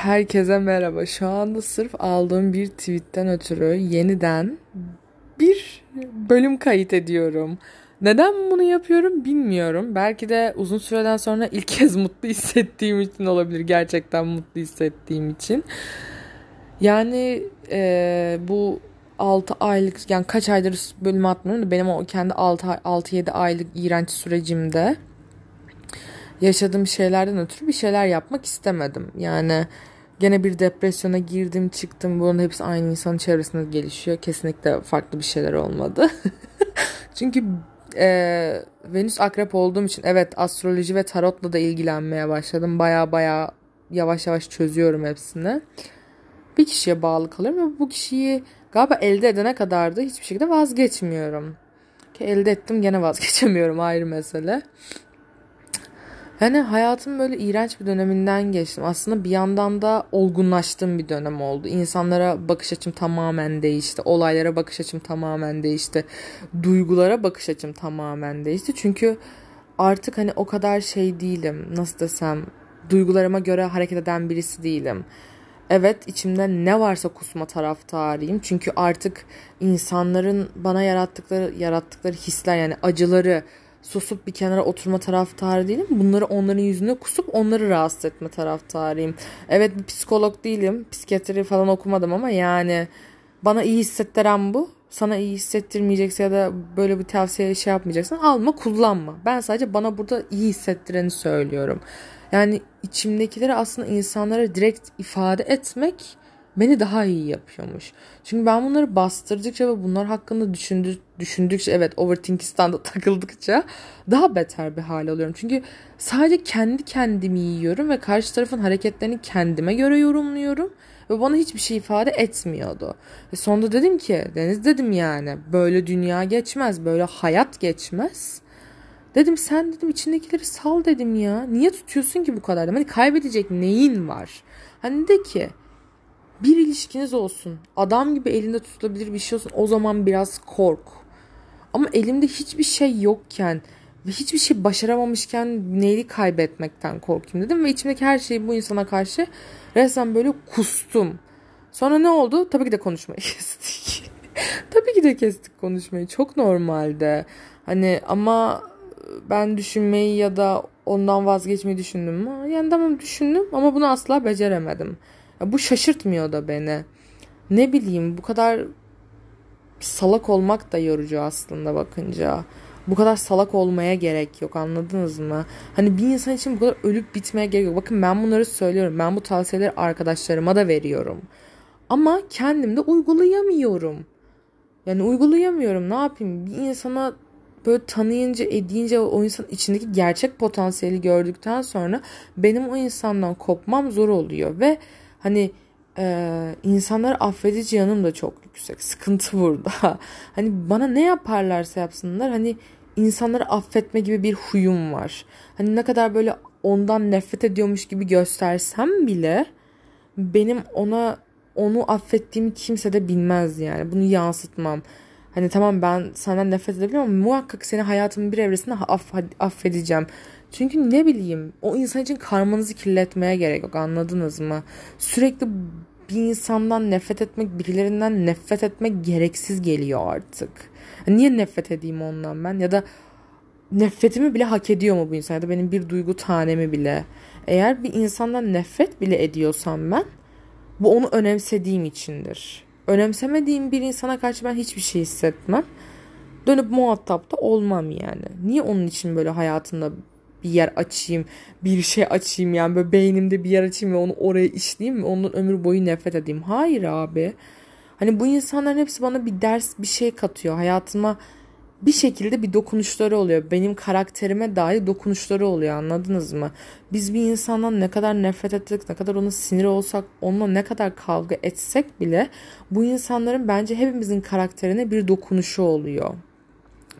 Herkese merhaba. Şu anda sırf aldığım bir tweetten ötürü yeniden bir bölüm kayıt ediyorum. Neden bunu yapıyorum bilmiyorum. Belki de uzun süreden sonra ilk kez mutlu hissettiğim için olabilir. Gerçekten mutlu hissettiğim için. Yani e, bu 6 aylık yani kaç aydır bölüm atmıyorum da benim o kendi 6-7 aylık iğrenç sürecimde yaşadığım şeylerden ötürü bir şeyler yapmak istemedim. Yani gene bir depresyona girdim çıktım. Bunun hepsi aynı insanın çevresinde gelişiyor. Kesinlikle farklı bir şeyler olmadı. Çünkü e, Venüs akrep olduğum için evet astroloji ve tarotla da ilgilenmeye başladım. Baya baya yavaş yavaş çözüyorum hepsini. Bir kişiye bağlı kalıyorum ve bu kişiyi galiba elde edene kadar da hiçbir şekilde vazgeçmiyorum. Ki elde ettim gene vazgeçemiyorum ayrı mesele. Yani hayatım böyle iğrenç bir döneminden geçtim. Aslında bir yandan da olgunlaştığım bir dönem oldu. İnsanlara bakış açım tamamen değişti. Olaylara bakış açım tamamen değişti. Duygulara bakış açım tamamen değişti. Çünkü artık hani o kadar şey değilim. Nasıl desem duygularıma göre hareket eden birisi değilim. Evet içimde ne varsa kusma taraftarıyım. Çünkü artık insanların bana yarattıkları yarattıkları hisler yani acıları susup bir kenara oturma taraftarı değilim. Bunları onların yüzüne kusup onları rahatsız etme taraftarıyım. Evet bir psikolog değilim. Psikiyatri falan okumadım ama yani bana iyi hissettiren bu. Sana iyi hissettirmeyecekse ya da böyle bir tavsiye şey yapmayacaksan alma kullanma. Ben sadece bana burada iyi hissettireni söylüyorum. Yani içimdekileri aslında insanlara direkt ifade etmek beni daha iyi yapıyormuş. Çünkü ben bunları bastırdıkça ve bunlar hakkında düşündü, düşündükçe evet overthinking'den takıldıkça daha beter bir hale alıyorum. Çünkü sadece kendi kendimi yiyorum ve karşı tarafın hareketlerini kendime göre yorumluyorum ve bana hiçbir şey ifade etmiyordu. Ve sonunda dedim ki Deniz dedim yani böyle dünya geçmez böyle hayat geçmez. Dedim sen dedim içindekileri sal dedim ya. Niye tutuyorsun ki bu kadar? Hani kaybedecek neyin var? Hani de ki bir ilişkiniz olsun. Adam gibi elinde tutulabilir bir şey olsun. O zaman biraz kork. Ama elimde hiçbir şey yokken ve hiçbir şey başaramamışken neyi kaybetmekten korkayım dedim. Ve içimdeki her şeyi bu insana karşı resmen böyle kustum. Sonra ne oldu? Tabii ki de konuşmayı kestik. Tabii ki de kestik konuşmayı. Çok normalde. Hani ama ben düşünmeyi ya da ondan vazgeçmeyi düşündüm mü? Yani tamam düşündüm ama bunu asla beceremedim. Bu şaşırtmıyor da beni. Ne bileyim bu kadar salak olmak da yorucu aslında bakınca. Bu kadar salak olmaya gerek yok anladınız mı? Hani bir insan için bu kadar ölüp bitmeye gerek yok. Bakın ben bunları söylüyorum. Ben bu tavsiyeleri arkadaşlarıma da veriyorum. Ama kendim de uygulayamıyorum. Yani uygulayamıyorum. Ne yapayım? Bir insana böyle tanıyınca edince o insan içindeki gerçek potansiyeli gördükten sonra benim o insandan kopmam zor oluyor ve Hani e, insanlar affedici yanım da çok yüksek. Sıkıntı burada. hani bana ne yaparlarsa yapsınlar hani insanları affetme gibi bir huyum var. Hani ne kadar böyle ondan nefret ediyormuş gibi göstersem bile benim ona onu affettiğimi kimse de bilmez yani. Bunu yansıtmam. Hani tamam ben senden nefret edebilirim ama muhakkak seni hayatımın bir evresinde aff affedeceğim. Çünkü ne bileyim o insan için karmanızı kirletmeye gerek yok anladınız mı? Sürekli bir insandan nefret etmek, birilerinden nefret etmek gereksiz geliyor artık. Niye nefret edeyim ondan ben? Ya da nefretimi bile hak ediyor mu bu insan? Ya da benim bir duygu tanemi bile. Eğer bir insandan nefret bile ediyorsam ben bu onu önemsediğim içindir. Önemsemediğim bir insana karşı ben hiçbir şey hissetmem. Dönüp muhatap da olmam yani. Niye onun için böyle hayatında bir yer açayım, bir şey açayım yani böyle beynimde bir yer açayım ve onu oraya işleyeyim ve onun ömür boyu nefret edeyim. Hayır abi. Hani bu insanların hepsi bana bir ders, bir şey katıyor. Hayatıma bir şekilde bir dokunuşları oluyor. Benim karakterime dair dokunuşları oluyor anladınız mı? Biz bir insandan ne kadar nefret ettik, ne kadar ona sinir olsak, onunla ne kadar kavga etsek bile bu insanların bence hepimizin karakterine bir dokunuşu oluyor.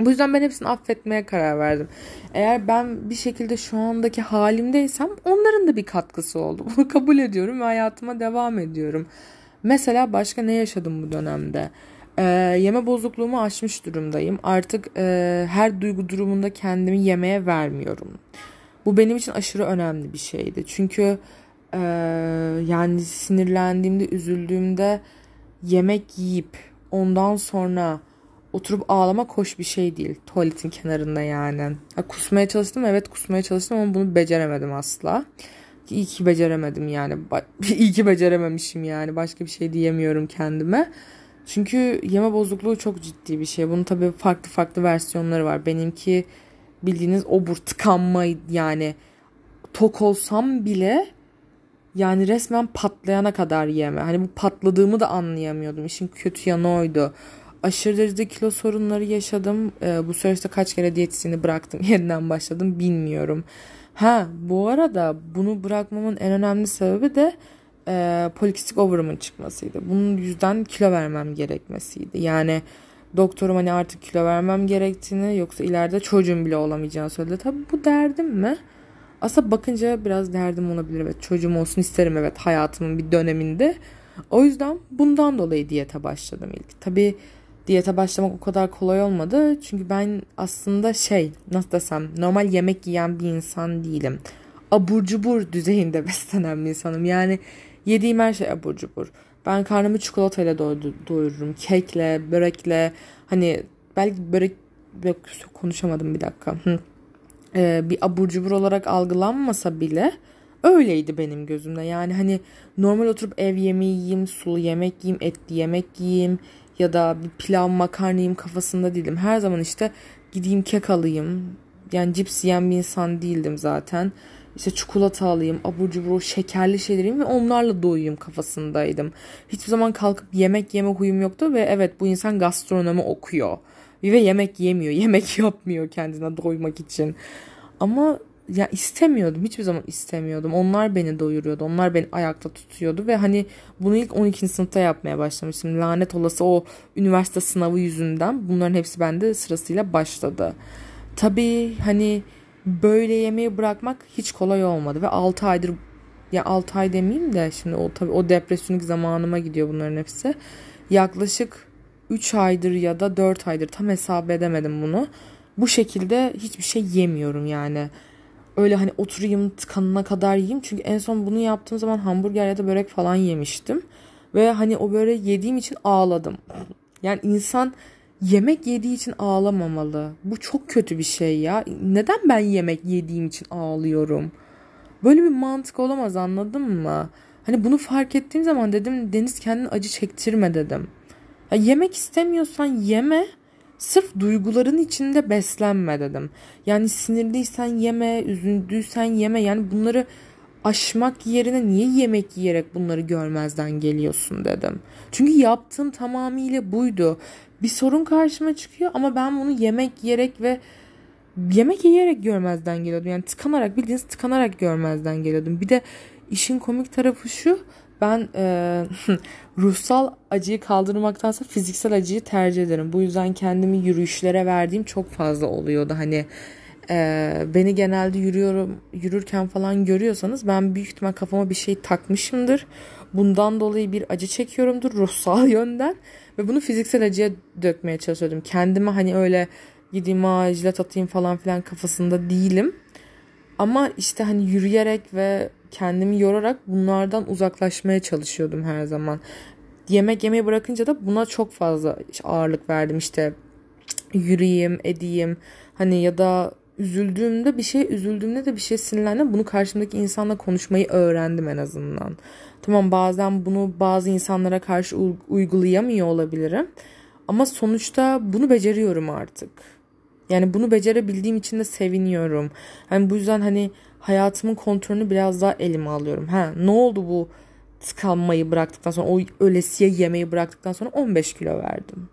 Bu yüzden ben hepsini affetmeye karar verdim. Eğer ben bir şekilde şu andaki halimdeysem onların da bir katkısı oldu. Bunu kabul ediyorum ve hayatıma devam ediyorum. Mesela başka ne yaşadım bu dönemde? Ee, yeme bozukluğumu aşmış durumdayım. Artık e, her duygu durumunda kendimi yemeğe vermiyorum. Bu benim için aşırı önemli bir şeydi. Çünkü Ee, yani sinirlendiğimde, üzüldüğümde yemek yiyip ondan sonra oturup ağlamak hoş bir şey değil. Tuvaletin kenarında yani. Ha, kusmaya çalıştım evet kusmaya çalıştım ama bunu beceremedim asla. İyi ki beceremedim yani. İyi ki becerememişim yani. Başka bir şey diyemiyorum kendime. Çünkü yeme bozukluğu çok ciddi bir şey. Bunun tabii farklı farklı versiyonları var. Benimki bildiğiniz obur tıkanma yani tok olsam bile yani resmen patlayana kadar yeme. Hani bu patladığımı da anlayamıyordum. İşin kötü yanı oydu. Aşırı derecede kilo sorunları yaşadım. Ee, bu süreçte kaç kere diyetisyeni bıraktım, yeniden başladım bilmiyorum. Ha bu arada bunu bırakmamın en önemli sebebi de e, polikistik over'ımın çıkmasıydı. Bunun yüzden kilo vermem gerekmesiydi. Yani doktorum hani artık kilo vermem gerektiğini yoksa ileride çocuğum bile olamayacağını söyledi. Tabii bu derdim mi? Aslında bakınca biraz derdim olabilir. Evet çocuğum olsun isterim evet hayatımın bir döneminde. O yüzden bundan dolayı diyete başladım ilk. Tabii diyete başlamak o kadar kolay olmadı. Çünkü ben aslında şey nasıl desem normal yemek yiyen bir insan değilim. Abur cubur düzeyinde beslenen bir insanım. Yani yediğim her şey abur cubur. Ben karnımı çikolatayla doyururum. Kekle, börekle. Hani belki börek yok konuşamadım bir dakika. Ee, bir abur cubur olarak algılanmasa bile öyleydi benim gözümde. Yani hani normal oturup ev yemeği yiyeyim, sulu yemek yiyeyim, etli yemek yiyeyim ya da bir pilav makarna yiyeyim kafasında değildim. Her zaman işte gideyim kek alayım. Yani cips yiyen bir insan değildim zaten. İşte çikolata alayım, abur cubur, şekerli şeyler yiyeyim ve onlarla doyuyum kafasındaydım. Hiçbir zaman kalkıp yemek yeme huyum yoktu ve evet bu insan gastronomi okuyor. Ve yemek yemiyor, yemek yapmıyor kendine doymak için. Ama ya istemiyordum. Hiçbir zaman istemiyordum. Onlar beni doyuruyordu. Onlar beni ayakta tutuyordu ve hani bunu ilk 12. sınıfta yapmaya başlamıştım. Lanet olası o üniversite sınavı yüzünden bunların hepsi bende sırasıyla başladı. Tabii hani böyle yemeği bırakmak hiç kolay olmadı ve 6 aydır ya 6 ay demeyeyim de şimdi o tabii o depresyonik zamanıma gidiyor bunların hepsi. Yaklaşık 3 aydır ya da 4 aydır tam hesap edemedim bunu. Bu şekilde hiçbir şey yemiyorum yani. Öyle hani oturayım tıkanına kadar yiyeyim. Çünkü en son bunu yaptığım zaman hamburger ya da börek falan yemiştim. Ve hani o böyle yediğim için ağladım. Yani insan yemek yediği için ağlamamalı. Bu çok kötü bir şey ya. Neden ben yemek yediğim için ağlıyorum? Böyle bir mantık olamaz anladın mı? Hani bunu fark ettiğim zaman dedim Deniz kendini acı çektirme dedim. Ya yemek istemiyorsan yeme. Sırf duyguların içinde beslenme dedim. Yani sinirliysen yeme, üzüldüysen yeme. Yani bunları aşmak yerine niye yemek yiyerek bunları görmezden geliyorsun dedim. Çünkü yaptığım tamamıyla buydu. Bir sorun karşıma çıkıyor ama ben bunu yemek yiyerek ve yemek yiyerek görmezden geliyordum. Yani tıkanarak bildiğiniz tıkanarak görmezden geliyordum. Bir de işin komik tarafı şu ben e, ruhsal acıyı kaldırmaktansa fiziksel acıyı tercih ederim. Bu yüzden kendimi yürüyüşlere verdiğim çok fazla oluyordu. Hani e, beni genelde yürüyorum yürürken falan görüyorsanız ben büyük ihtimal kafama bir şey takmışımdır. Bundan dolayı bir acı çekiyorumdur ruhsal yönden ve bunu fiziksel acıya dökmeye çalışıyordum. Kendime hani öyle gideyim ha jilet atayım falan filan kafasında değilim. Ama işte hani yürüyerek ve kendimi yorarak bunlardan uzaklaşmaya çalışıyordum her zaman. Yemek yemeyi bırakınca da buna çok fazla ağırlık verdim işte yürüyeyim, edeyim hani ya da üzüldüğümde bir şey üzüldüğümde de bir şey sinirlendim bunu karşımdaki insanla konuşmayı öğrendim en azından. Tamam bazen bunu bazı insanlara karşı uygulayamıyor olabilirim. Ama sonuçta bunu beceriyorum artık. Yani bunu becerebildiğim için de seviniyorum. Hani bu yüzden hani hayatımın kontrolünü biraz daha elime alıyorum. Ha ne oldu bu tıkanmayı bıraktıktan sonra o ölesiye yemeği bıraktıktan sonra 15 kilo verdim.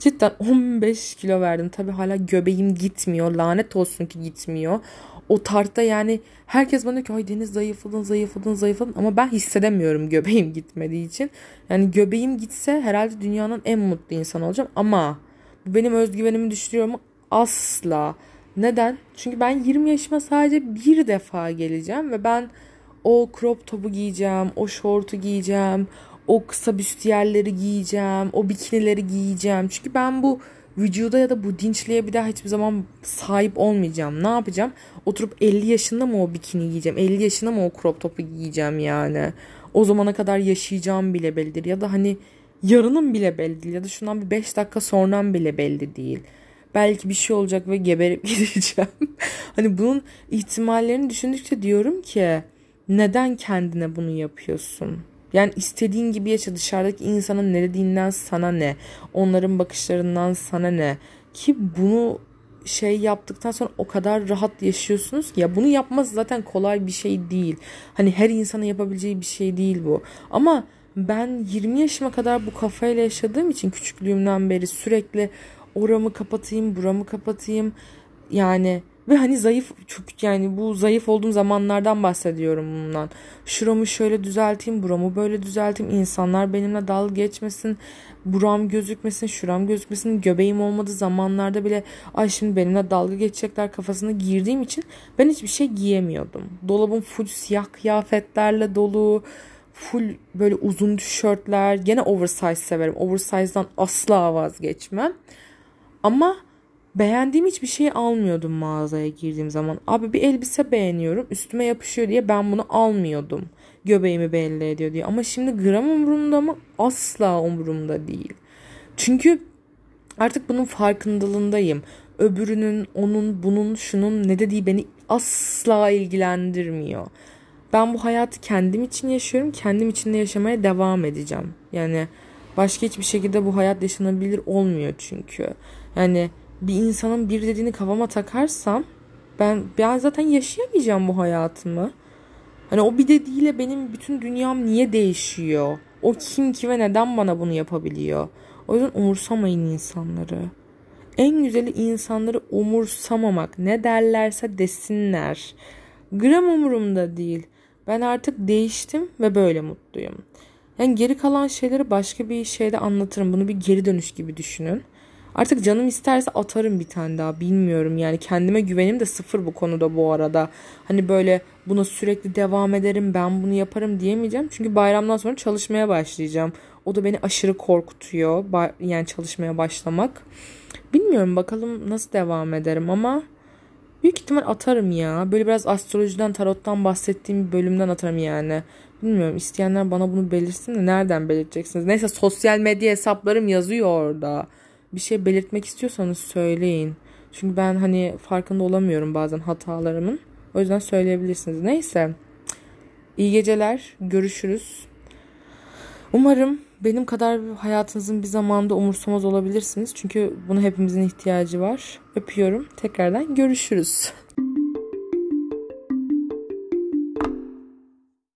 Cidden 15 kilo verdim. Tabii hala göbeğim gitmiyor. Lanet olsun ki gitmiyor. O tartta yani herkes bana diyor ki ay Deniz zayıfladın zayıfladın zayıfladın ama ben hissedemiyorum göbeğim gitmediği için. Yani göbeğim gitse herhalde dünyanın en mutlu insanı olacağım ama bu benim özgüvenimi düşürüyor mu? Asla. Neden? Çünkü ben 20 yaşıma sadece bir defa geleceğim ve ben o crop topu giyeceğim, o şortu giyeceğim, o kısa büstiyerleri giyeceğim, o bikinileri giyeceğim. Çünkü ben bu vücuda ya da bu dinçliğe bir daha hiçbir zaman sahip olmayacağım. Ne yapacağım? Oturup 50 yaşında mı o bikini giyeceğim? 50 yaşında mı o crop top'u giyeceğim yani? O zamana kadar yaşayacağım bile bellidir. Ya da hani yarının bile belli. Ya da şundan bir 5 dakika sonran bile belli değil. Belki bir şey olacak ve geberip gideceğim. hani bunun ihtimallerini düşündükçe diyorum ki neden kendine bunu yapıyorsun? Yani istediğin gibi yaşa dışarıdaki insanın ne dediğinden sana ne? Onların bakışlarından sana ne? Ki bunu şey yaptıktan sonra o kadar rahat yaşıyorsunuz ki ya bunu yapması zaten kolay bir şey değil. Hani her insanın yapabileceği bir şey değil bu. Ama ben 20 yaşıma kadar bu kafayla yaşadığım için küçüklüğümden beri sürekli oramı kapatayım, buramı kapatayım. Yani ve hani zayıf çok yani bu zayıf olduğum zamanlardan bahsediyorum bundan. Şuramı şöyle düzelteyim, buramı böyle düzelteyim. İnsanlar benimle dalga geçmesin. Buram gözükmesin, şuram gözükmesin. Göbeğim olmadığı zamanlarda bile ay şimdi benimle dalga geçecekler kafasına girdiğim için ben hiçbir şey giyemiyordum. Dolabım full siyah kıyafetlerle dolu. Full böyle uzun tişörtler. Gene oversize severim. Oversize'dan asla vazgeçmem. Ama beğendiğim hiçbir şey almıyordum mağazaya girdiğim zaman. Abi bir elbise beğeniyorum üstüme yapışıyor diye ben bunu almıyordum. Göbeğimi belli ediyor diye. Ama şimdi gram umurumda mı? Asla umurumda değil. Çünkü artık bunun farkındalığındayım. Öbürünün, onun, bunun, şunun ne dediği beni asla ilgilendirmiyor. Ben bu hayatı kendim için yaşıyorum. Kendim için de yaşamaya devam edeceğim. Yani başka hiçbir şekilde bu hayat yaşanabilir olmuyor çünkü. Yani bir insanın bir dediğini kafama takarsam ben ben zaten yaşayamayacağım bu hayatımı. Hani o bir dediğiyle benim bütün dünyam niye değişiyor? O kim ki ve neden bana bunu yapabiliyor? O yüzden umursamayın insanları. En güzeli insanları umursamamak. Ne derlerse desinler. Gram umurumda değil. Ben artık değiştim ve böyle mutluyum. Yani geri kalan şeyleri başka bir şeyde anlatırım. Bunu bir geri dönüş gibi düşünün. Artık canım isterse atarım bir tane daha bilmiyorum yani kendime güvenim de sıfır bu konuda bu arada. Hani böyle buna sürekli devam ederim ben bunu yaparım diyemeyeceğim. Çünkü bayramdan sonra çalışmaya başlayacağım. O da beni aşırı korkutuyor yani çalışmaya başlamak. Bilmiyorum bakalım nasıl devam ederim ama büyük ihtimal atarım ya. Böyle biraz astrolojiden tarottan bahsettiğim bir bölümden atarım yani. Bilmiyorum isteyenler bana bunu belirsin de nereden belirteceksiniz? Neyse sosyal medya hesaplarım yazıyor orada bir şey belirtmek istiyorsanız söyleyin. Çünkü ben hani farkında olamıyorum bazen hatalarımın. O yüzden söyleyebilirsiniz. Neyse. İyi geceler. Görüşürüz. Umarım benim kadar hayatınızın bir zamanda umursamaz olabilirsiniz. Çünkü buna hepimizin ihtiyacı var. Öpüyorum. Tekrardan görüşürüz.